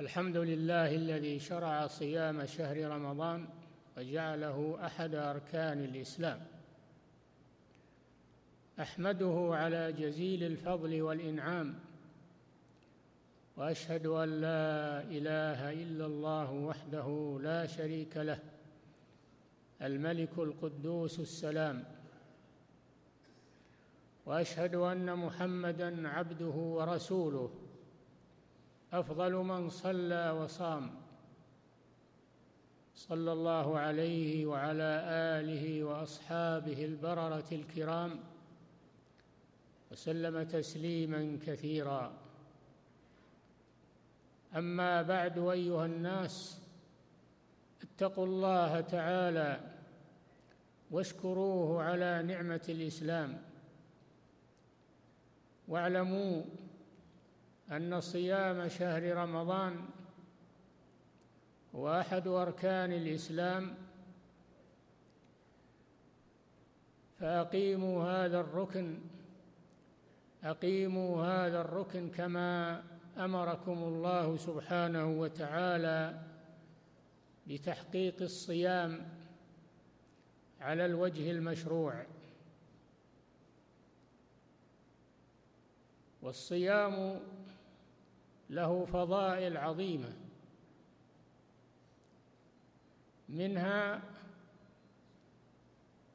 الحمد لله الذي شرع صيام شهر رمضان وجعله أحد أركان الإسلام. أحمده على جزيل الفضل والإنعام وأشهد أن لا إله إلا الله وحده لا شريك له الملك القدوس السلام وأشهد أن محمدا عبده ورسوله أفضل من صلى وصام. صلى الله عليه وعلى آله وأصحابه البررة الكرام وسلم تسليما كثيرا. أما بعد أيها الناس اتقوا الله تعالى واشكروه على نعمة الإسلام. واعلموا أن صيام شهر رمضان هو أحد أركان الإسلام فأقيموا هذا الركن أقيموا هذا الركن كما أمركم الله سبحانه وتعالى لتحقيق الصيام على الوجه المشروع. والصيام له فضائل عظيمة. منها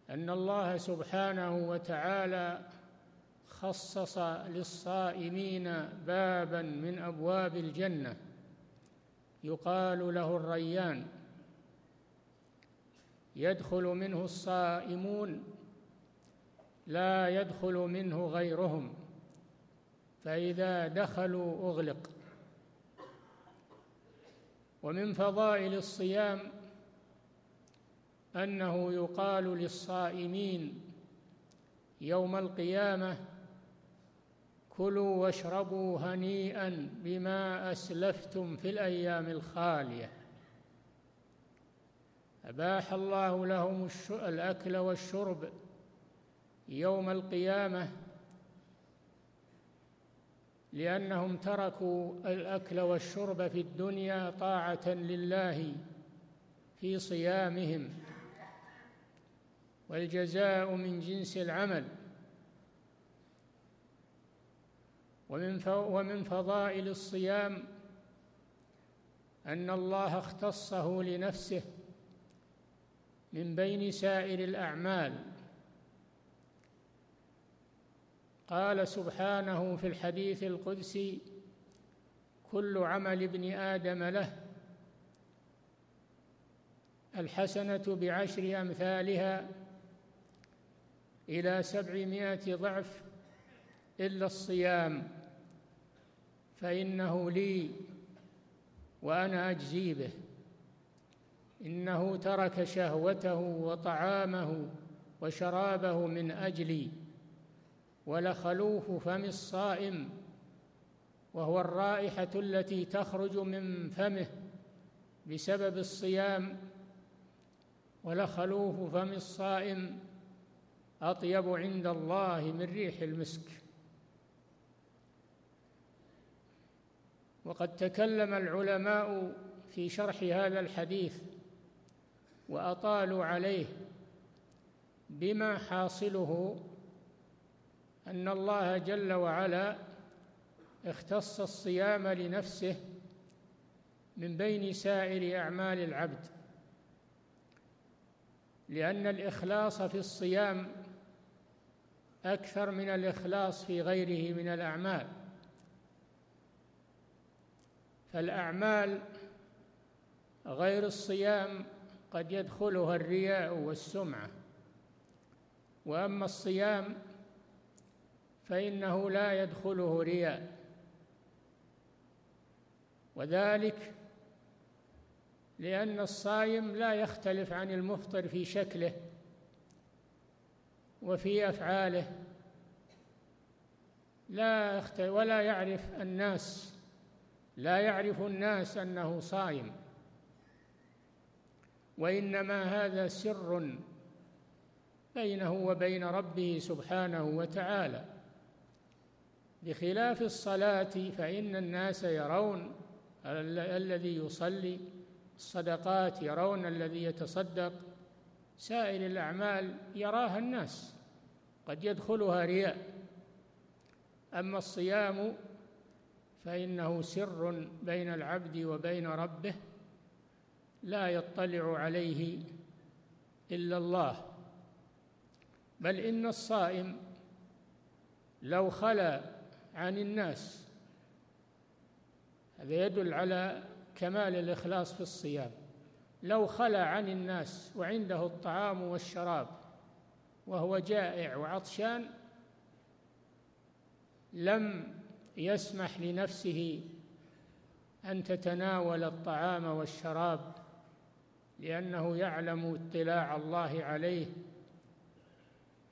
أن الله سبحانه وتعالى خصص للصائمين بابا من أبواب الجنة. يقال له الريان. يدخل منه الصائمون لا يدخل منه غيرهم. فإذا دخلوا أغلق. ومن فضائل الصيام أنه يقال للصائمين يوم القيامة كلوا واشربوا هنيئا بما أسلفتم في الأيام الخالية أباح الله لهم الأكل والشرب يوم القيامة لأنهم تركوا الأكل والشرب في الدنيا طاعة لله في صيامهم. والجزاء من جنس العمل. ومن ومن فضائل الصيام أن الله اختصه لنفسه من بين سائر الأعمال. قال سبحانه في الحديث القدسي كل عمل ابن آدم له الحسنة بعشر أمثالها إلى سبعمائة ضعف إلا الصيام. فإنه لي وأنا أجزي به. إنه ترك شهوته وطعامه وشرابه من أجلي. ولخلوف فم الصائم وهو الرائحة التي تخرج من فمه بسبب الصيام. ولخلوف فم الصائم أطيب عند الله من ريح المسك. وقد تكلم العلماء في شرح هذا الحديث وأطالوا عليه بما حاصله أن الله جل وعلا اختص الصيام لنفسه من بين سائر أعمال العبد لأن الإخلاص في الصيام أكثر من الإخلاص في غيره من الأعمال. فالأعمال غير الصيام قد يدخلها الرياء والسمعة وأما الصيام فإنه لا يدخله رياء. وذلك لأن الصايم لا يختلف عن المفطر في شكله وفي أفعاله. لا ولا يعرف الناس لا يعرف الناس أنه صايم. وإنما هذا سر بينه وبين ربه سبحانه وتعالى. بخلاف الصلاة فإن الناس يرون الذي يصلي الصدقات يرون الذي يتصدق سائر الأعمال يراها الناس قد يدخلها رياء. أما الصيام فإنه سر بين العبد وبين ربه لا يطلع عليه إلا الله. بل إن الصائم لو خلا عن الناس. هذا يدل على كمال الإخلاص في الصيام. لو خلا عن الناس وعنده الطعام والشراب وهو جائع وعطشان لم يسمح لنفسه أن تتناول الطعام والشراب لأنه يعلم اطلاع الله عليه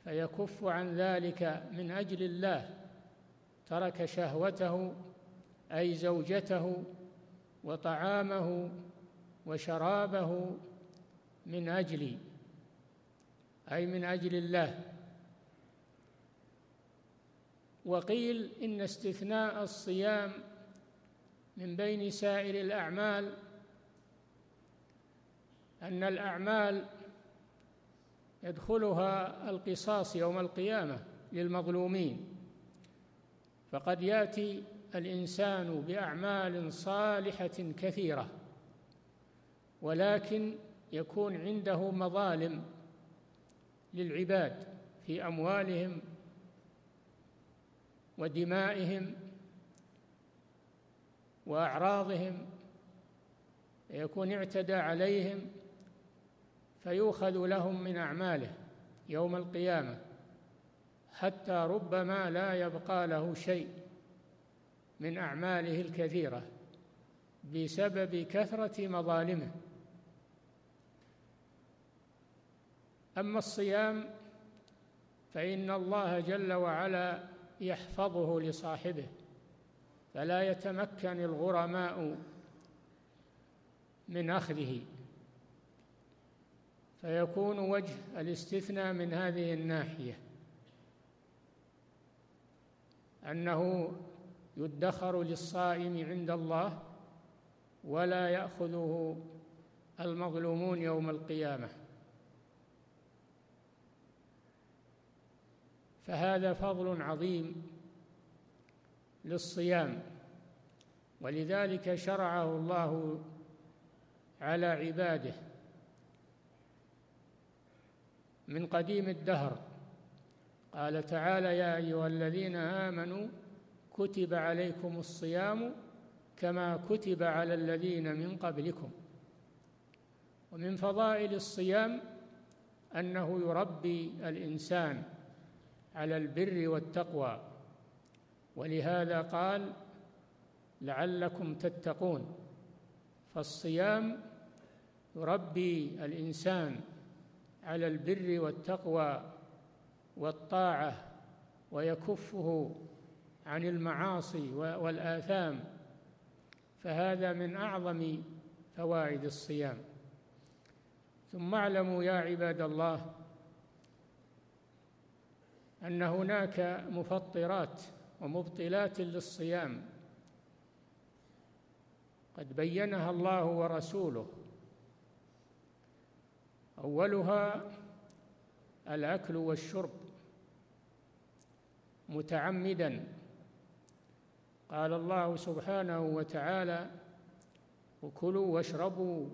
فيكف عن ذلك من أجل الله. ترك شهوته أي زوجته وطعامه وشرابه من اجلي أي من أجل الله. وقيل إن استثناء الصيام من بين سائر الأعمال أن الأعمال يدخلها القصاص يوم القيامة للمظلومين. فقد ياتي الانسان باعمال صالحه كثيره ولكن يكون عنده مظالم للعباد في اموالهم ودمائهم واعراضهم يكون اعتدى عليهم فيؤخذ لهم من اعماله يوم القيامة. حتى ربما لا يبقى له شيء من أعماله الكثيرة بسبب كثرة مظالمه. أما الصيام فإن الله جل وعلا يحفظه لصاحبه فلا يتمكن الغرماء من أخذه. فيكون وجه الاستثناء من هذه الناحية. أنه يدخر للصائم عند الله ولا ياخذه المظلومون يوم القيامه. فهذا فضل عظيم للصيام ولذلك شرعه الله على عباده من قديم الدهر. قال تعالى يا أيها الذين آمنوا كتب عليكم الصيام كما كتب على الذين من قبلكم. ومن فضائل الصيام أنه يربي الإنسان على البر والتقوى ولهذا قال لعلكم تتقون. فالصيام يربي الإنسان على البر والتقوى والطاعة ويكفه عن المعاصي والآثام فهذا من أعظم فوائد الصيام. ثم اعلموا يا عباد الله أن هناك مفطرات ومبطلات للصيام قد بينها الله ورسوله. أولها الأكل والشرب. متعمدا. قال الله سبحانه وتعالى وكلوا واشربوا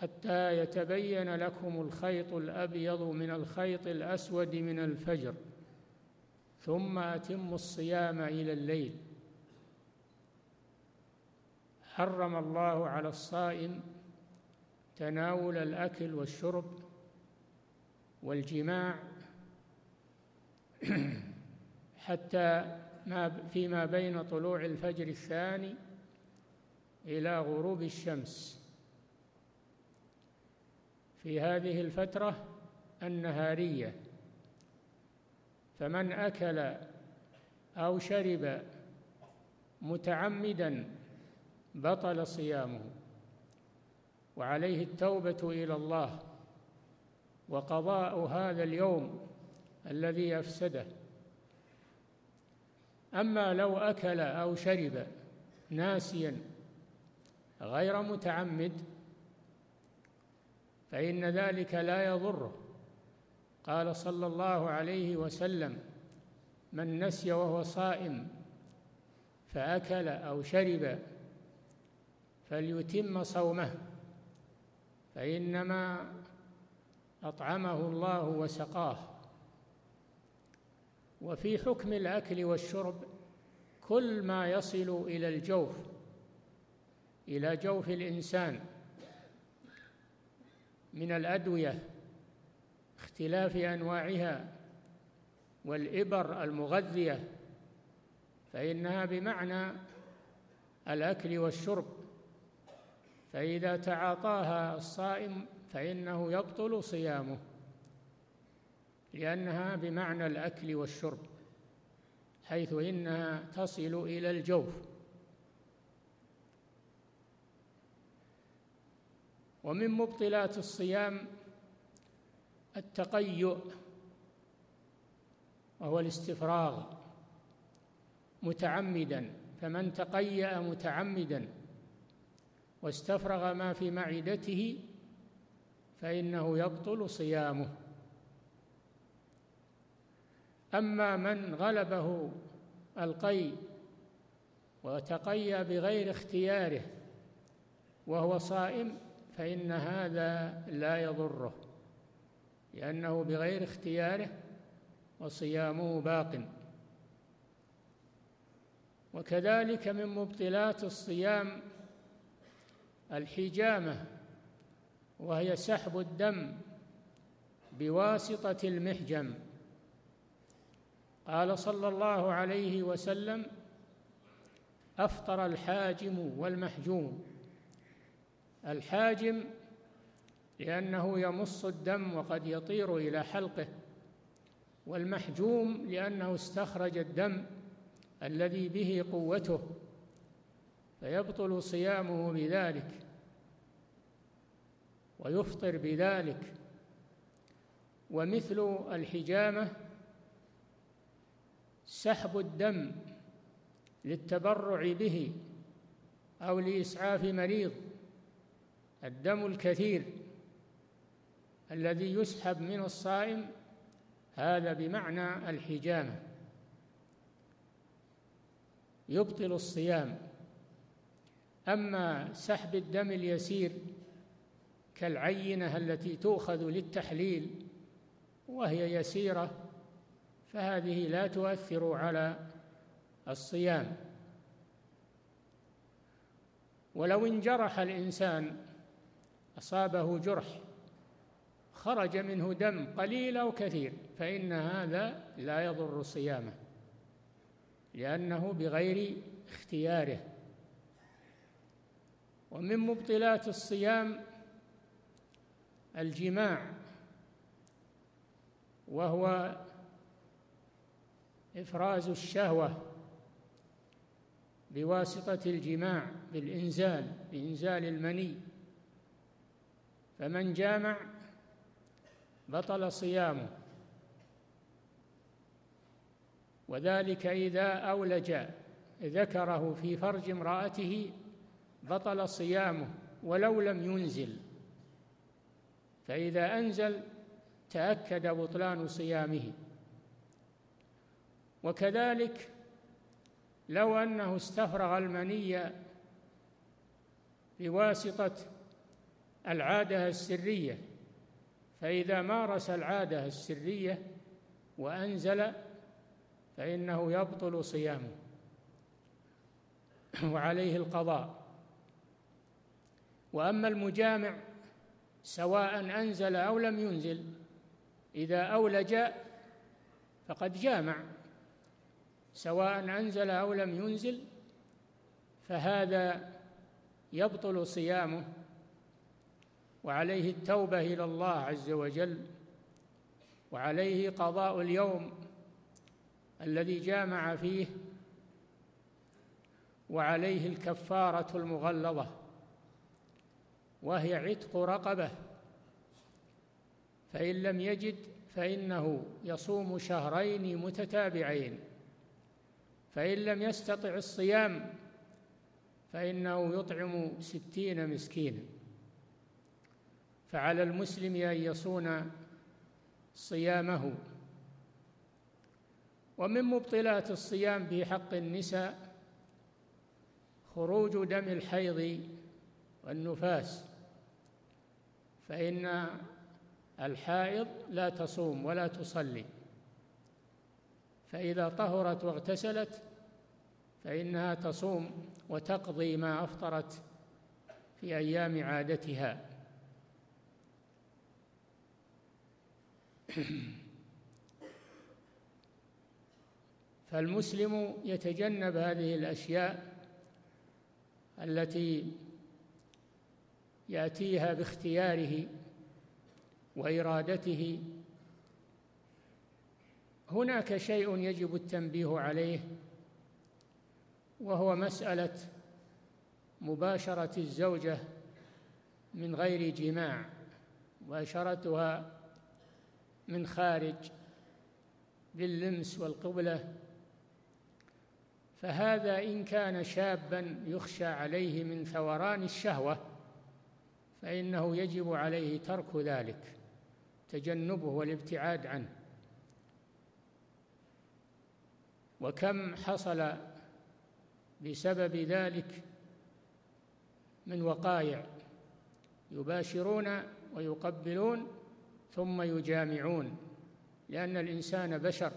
حتى يتبين لكم الخيط الأبيض من الخيط الأسود من الفجر ثم أتموا الصيام إلى الليل. حرم الله على الصائم تناول الأكل والشرب والجماع. حتى ما فيما بين طلوع الفجر الثاني إلى غروب الشمس. في هذه الفترة النهارية فمن أكل أو شرب متعمدا بطل صيامه وعليه التوبة إلى الله وقضاء هذا اليوم الذي أفسده أما لو أكل أو شرب ناسيا غير متعمد فإن ذلك لا يضره قال صلى الله عليه وسلم من نسي وهو صائم فأكل أو شرب فليتم صومه فإنما أطعمه الله وسقاه. وفي حكم الأكل والشرب كل ما يصل إلى الجوف إلى جوف الإنسان من الأدوية اختلاف أنواعها والإبر المغذية فإنها بمعنى الأكل والشرب. فإذا تعاطاها الصائم فإنه يبطل صيامه. لأنها بمعنى الأكل والشرب حيث إنها تصل إلى الجوف. ومن مبطلات الصيام التقيؤ وهو الاستفراغ متعمدا. فمن تقيأ متعمدا واستفرغ ما في معدته فإنه يبطل صيامه. أما من غلبه القي وتقيأ بغير اختياره وهو صائم فإن هذا لا يضره لأنه بغير اختياره وصيامه باق. وكذلك من مبطلات الصيام الحجامة وهي سحب الدم بواسطة المحجم. قال صلى الله عليه وسلم أفطر الحاجم والمحجوم. الحاجم لأنه يمص الدم وقد يطير إلى حلقه والمحجوم لأنه استخرج الدم الذي به قوته فيبطل صيامه بذلك ويفطر بذلك. ومثل الحجامة سحب الدم للتبرع به أو لإسعاف مريض الدم الكثير الذي يسحب من الصائم هذا بمعنى الحجامة. يبطل الصيام. أما سحب الدم اليسير كالعينة التي تؤخذ للتحليل وهي يسيرة فهذه لا تؤثر على الصيام. ولو انجرح الإنسان أصابه جرح خرج منه دم قليل أو كثير فإن هذا لا يضر صيامه لأنه بغير اختياره. ومن مبطلات الصيام الجماع وهو إفراز الشهوة بواسطة الجماع بالإنزال بإنزال المني. فمن جامع بطل صيامه. وذلك إذا أولج ذكره في فرج امرأته بطل صيامه ولو لم ينزل. فإذا أنزل تأكد بطلان صيامه. وكذلك لو أنه استفرغ المني بواسطة العادة السرية فإذا مارس العادة السرية وأنزل فإنه يبطل صيامه وعليه القضاء. وأما المجامع سواء أنزل أو لم ينزل إذا أولج فقد جامع. سواء أنزل أو لم ينزل فهذا يبطل صيامه وعليه التوبة إلى الله عز وجل وعليه قضاء اليوم الذي جامع فيه وعليه الكفارة المغلظة وهي عتق رقبة. فإن لم يجد فإنه يصوم شهرين متتابعين. فإن لم يستطع الصيام فإنه يطعم ستين مسكينا فعلى المسلم أن يصون صيامه. ومن مبطلات الصيام في حق النساء خروج دم الحيض والنفاس فإن الحائض لا تصوم ولا تصلي. فإذا طهرت واغتسلت فإنها تصوم وتقضي ما أفطرت في أيام عادتها. فالمسلم يتجنب هذه الأشياء التي يأتيها باختياره وإرادته هناك شيء يجب التنبيه عليه وهو مسألة مباشرة الزوجة من غير جماع مباشرتها من خارج باللمس والقبلة. فهذا إن كان شابا يخشى عليه من ثوران الشهوة فإنه يجب عليه ترك ذلك تجنبه والابتعاد عنه. وكم حصل بسبب ذلك من وقائع يباشرون ويقبلون ثم يجامعون لأن الإنسان بشر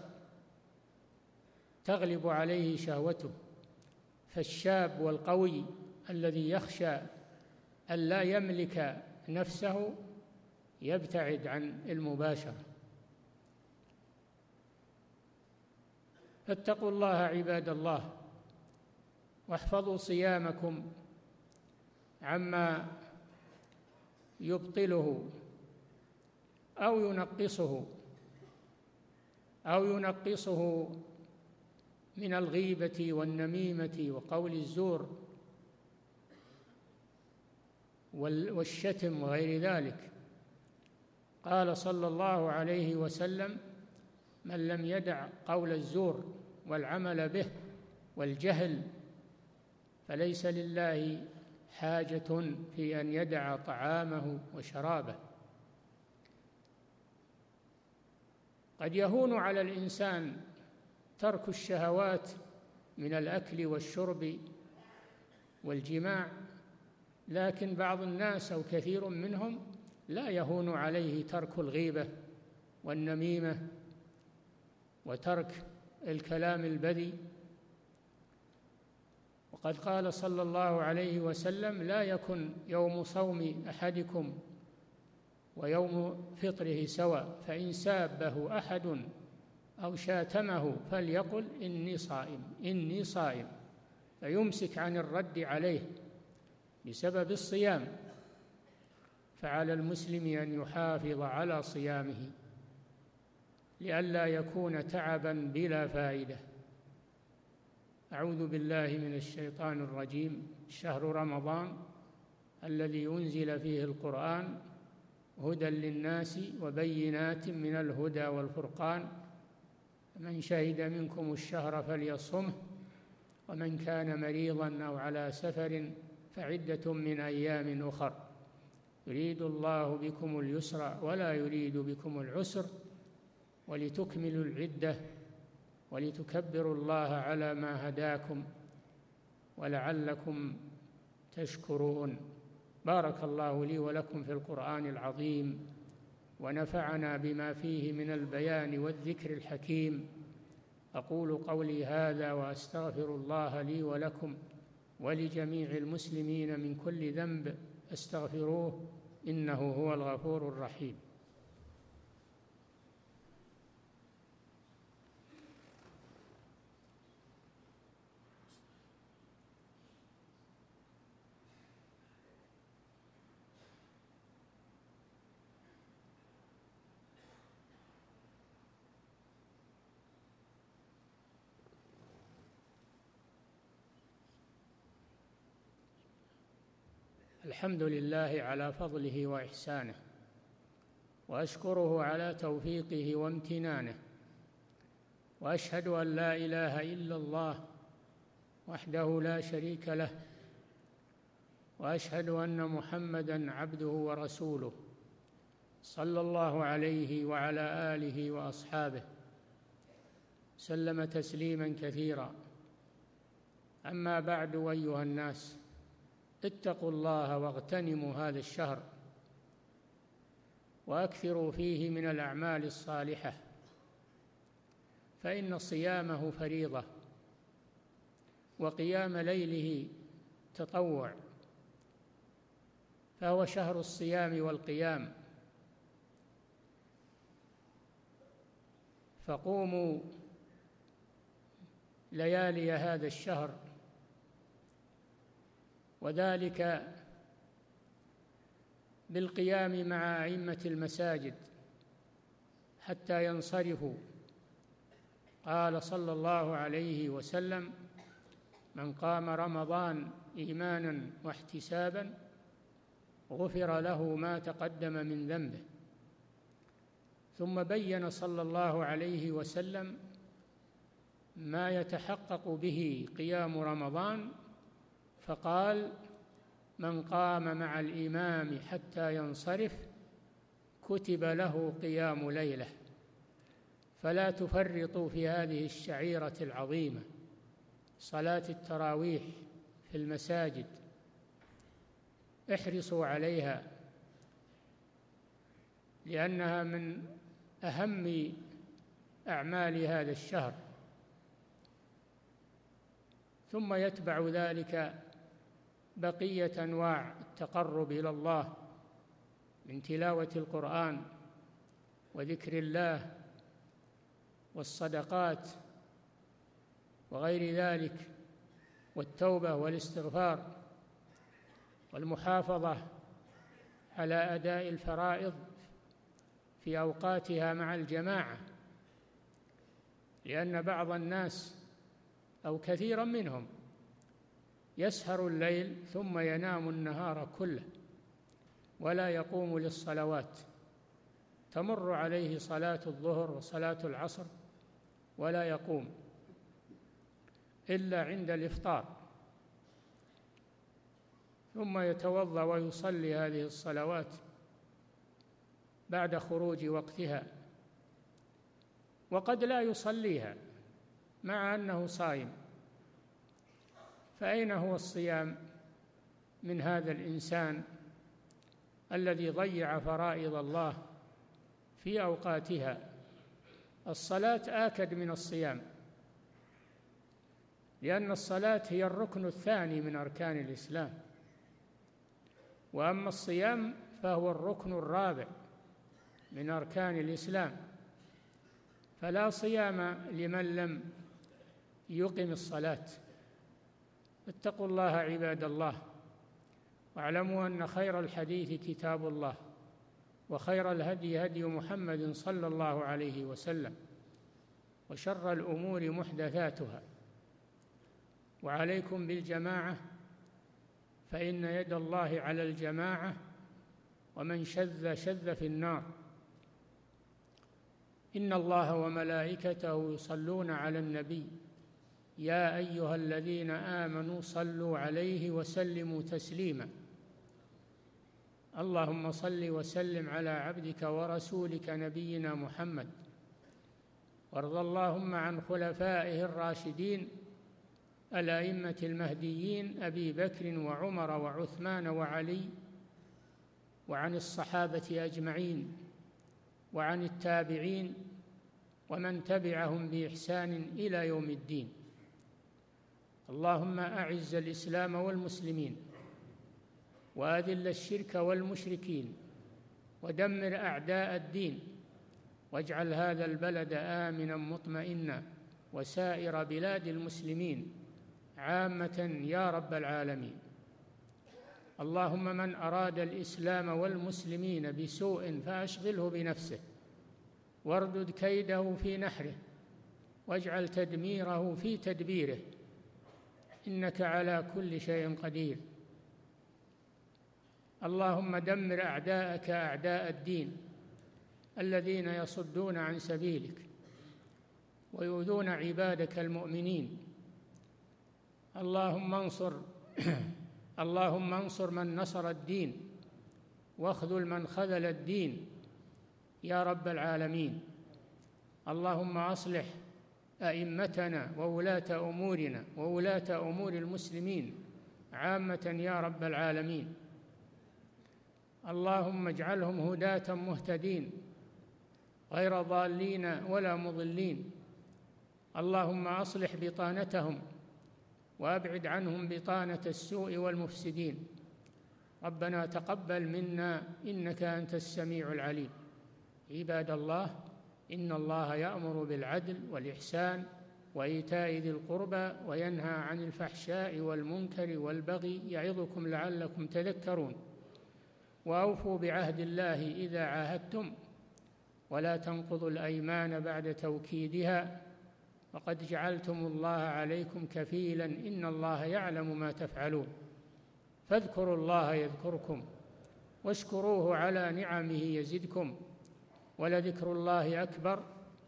تغلب عليه شهوته فالشاب والقوي الذي يخشى أن لا يملك نفسه يبتعد عن المباشرة. فاتقوا الله عباد الله واحفظوا صيامكم عما يبطله أو ينقصه أو ينقصه من الغيبة والنميمة وقول الزور والشتم وغير ذلك. قال صلى الله عليه وسلم من لم يدع قول الزور والعمل به والجهل فليس لله حاجة في أن يدع طعامه وشرابه. قد يهون على الإنسان ترك الشهوات من الأكل والشرب والجماع لكن بعض الناس أو كثير منهم لا يهون عليه ترك الغيبة والنميمة وترك الكلام البذي وقد قال صلى الله عليه وسلم لا يكن يوم صوم أحدكم ويوم فطره سواء فإن سابه أحد أو شاتمه فليقل إني صائم إني صائم. فيمسك عن الرد عليه بسبب الصيام فعلى المسلم أن يحافظ على صيامه. لئلا يكون تعبا بلا فائدة. أعوذ بالله من الشيطان الرجيم. شهر رمضان الذي أنزل فيه القرآن هدى للناس وبينات من الهدى والفرقان. من شهد منكم الشهر فليصمه ومن كان مريضا أو على سفر فعدة من أيام أخر. يريد الله بكم اليسر ولا يريد بكم العسر. ولتكملوا العدة ولتكبروا الله على ما هداكم ولعلكم تشكرون. بارك الله لي ولكم في القرآن العظيم ونفعنا بما فيه من البيان والذكر الحكيم. أقول قولي هذا وأستغفر الله لي ولكم ولجميع المسلمين من كل ذنب. أستغفروه إنه هو الغفور الرحيم. الحمد لله على فضله وإحسانه وأشكره على توفيقه وامتنانه وأشهد أن لا إله إلا الله وحده لا شريك له وأشهد أن محمدا عبده ورسوله صلى الله عليه وعلى آله وأصحابه سلم تسليما كثيرا. أما بعد أيها الناس اتقوا الله واغتنموا هذا الشهر واكثروا فيه من الأعمال الصالحة فإن صيامه فريضة وقيام ليله تطوع فهو شهر الصيام والقيام. فقوموا ليالي هذا الشهر وذلك بالقيام مع أئمة المساجد حتى ينصرفوا. قال صلى الله عليه وسلم من قام رمضان إيمانا واحتسابا غفر له ما تقدم من ذنبه. ثم بين صلى الله عليه وسلم ما يتحقق به قيام رمضان فقال من قام مع الإمام حتى ينصرف كتب له قيام ليلة. فلا تفرطوا في هذه الشعيرة العظيمة. صلاة التراويح في المساجد. احرصوا عليها لأنها من أهم أعمال هذا الشهر. ثم يتبع ذلك بقية أنواع التقرب إلى الله من تلاوة القرآن وذكر الله والصدقات وغير ذلك والتوبة والاستغفار والمحافظة على أداء الفرائض في أوقاتها مع الجماعة لأن بعض الناس أو كثيرا منهم يسهر الليل ثم ينام النهار كله ولا يقوم للصلوات. تمر عليه صلاة الظهر وصلاة العصر ولا يقوم إلا عند الإفطار. ثم يتوضأ ويصلي هذه الصلوات بعد خروج وقتها. وقد لا يصليها مع أنه صائم. فأين هو الصيام من هذا الإنسان الذي ضيع فرائض الله في أوقاتها؟ الصلاة آكد من الصيام لأن الصلاة هي الركن الثاني من أركان الإسلام. وأما الصيام فهو الركن الرابع من أركان الإسلام. فلا صيام لمن لم يقم الصلاة. اتقوا الله عباد الله واعلموا أن خير الحديث كتاب الله وخير الهدي هدي محمد صلى الله عليه وسلم وشر الأمور محدثاتها. وعليكم بالجماعة فإن يد الله على الجماعة ومن شذ شذ في النار. إن الله وملائكته يصلون على النبي يا أيها الذين آمنوا صلوا عليه وسلموا تسليما. اللهم صل وسلم على عبدك ورسولك نبينا محمد. وارض اللهم عن خلفائه الراشدين الأئمة المهديين أبي بكر وعمر وعثمان وعلي وعن الصحابة أجمعين وعن التابعين ومن تبعهم بإحسان إلى يوم الدين. اللهم أعز الإسلام والمسلمين وأذل الشرك والمشركين ودمر أعداء الدين واجعل هذا البلد آمنا مطمئنا وسائر بلاد المسلمين عامة يا رب العالمين. اللهم من أراد الإسلام والمسلمين بسوء فأشغله بنفسه واردد كيده في نحره واجعل تدميره في تدبيره إنك على كل شيء قدير. اللهم دمر أعداءك أعداء الدين الذين يصدون عن سبيلك ويؤذون عبادك المؤمنين. اللهم انصر اللهم انصر من نصر الدين واخذل من خذل الدين. يا رب العالمين. اللهم أصلح أئمتنا وولاة أمورنا وولاة أمور المسلمين عامة يا رب العالمين. اللهم اجعلهم هداة مهتدين غير ضالين ولا مضلين. اللهم أصلح بطانتهم وأبعد عنهم بطانة السوء والمفسدين. ربنا تقبل منا إنك أنت السميع العليم. عباد الله إن الله يأمر بالعدل والإحسان وإيتاء ذي القربى وينهى عن الفحشاء والمنكر والبغي يعظكم لعلكم تذكرون. وأوفوا بعهد الله إذا عاهدتم. ولا تنقضوا الأيمان بعد توكيدها. وقد جعلتم الله عليكم كفيلا إن الله يعلم ما تفعلون. فاذكروا الله يذكركم. واشكروه على نعمه يزدكم. ولذكر الله أكبر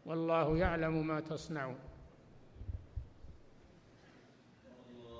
والله يعلم ما تصنعون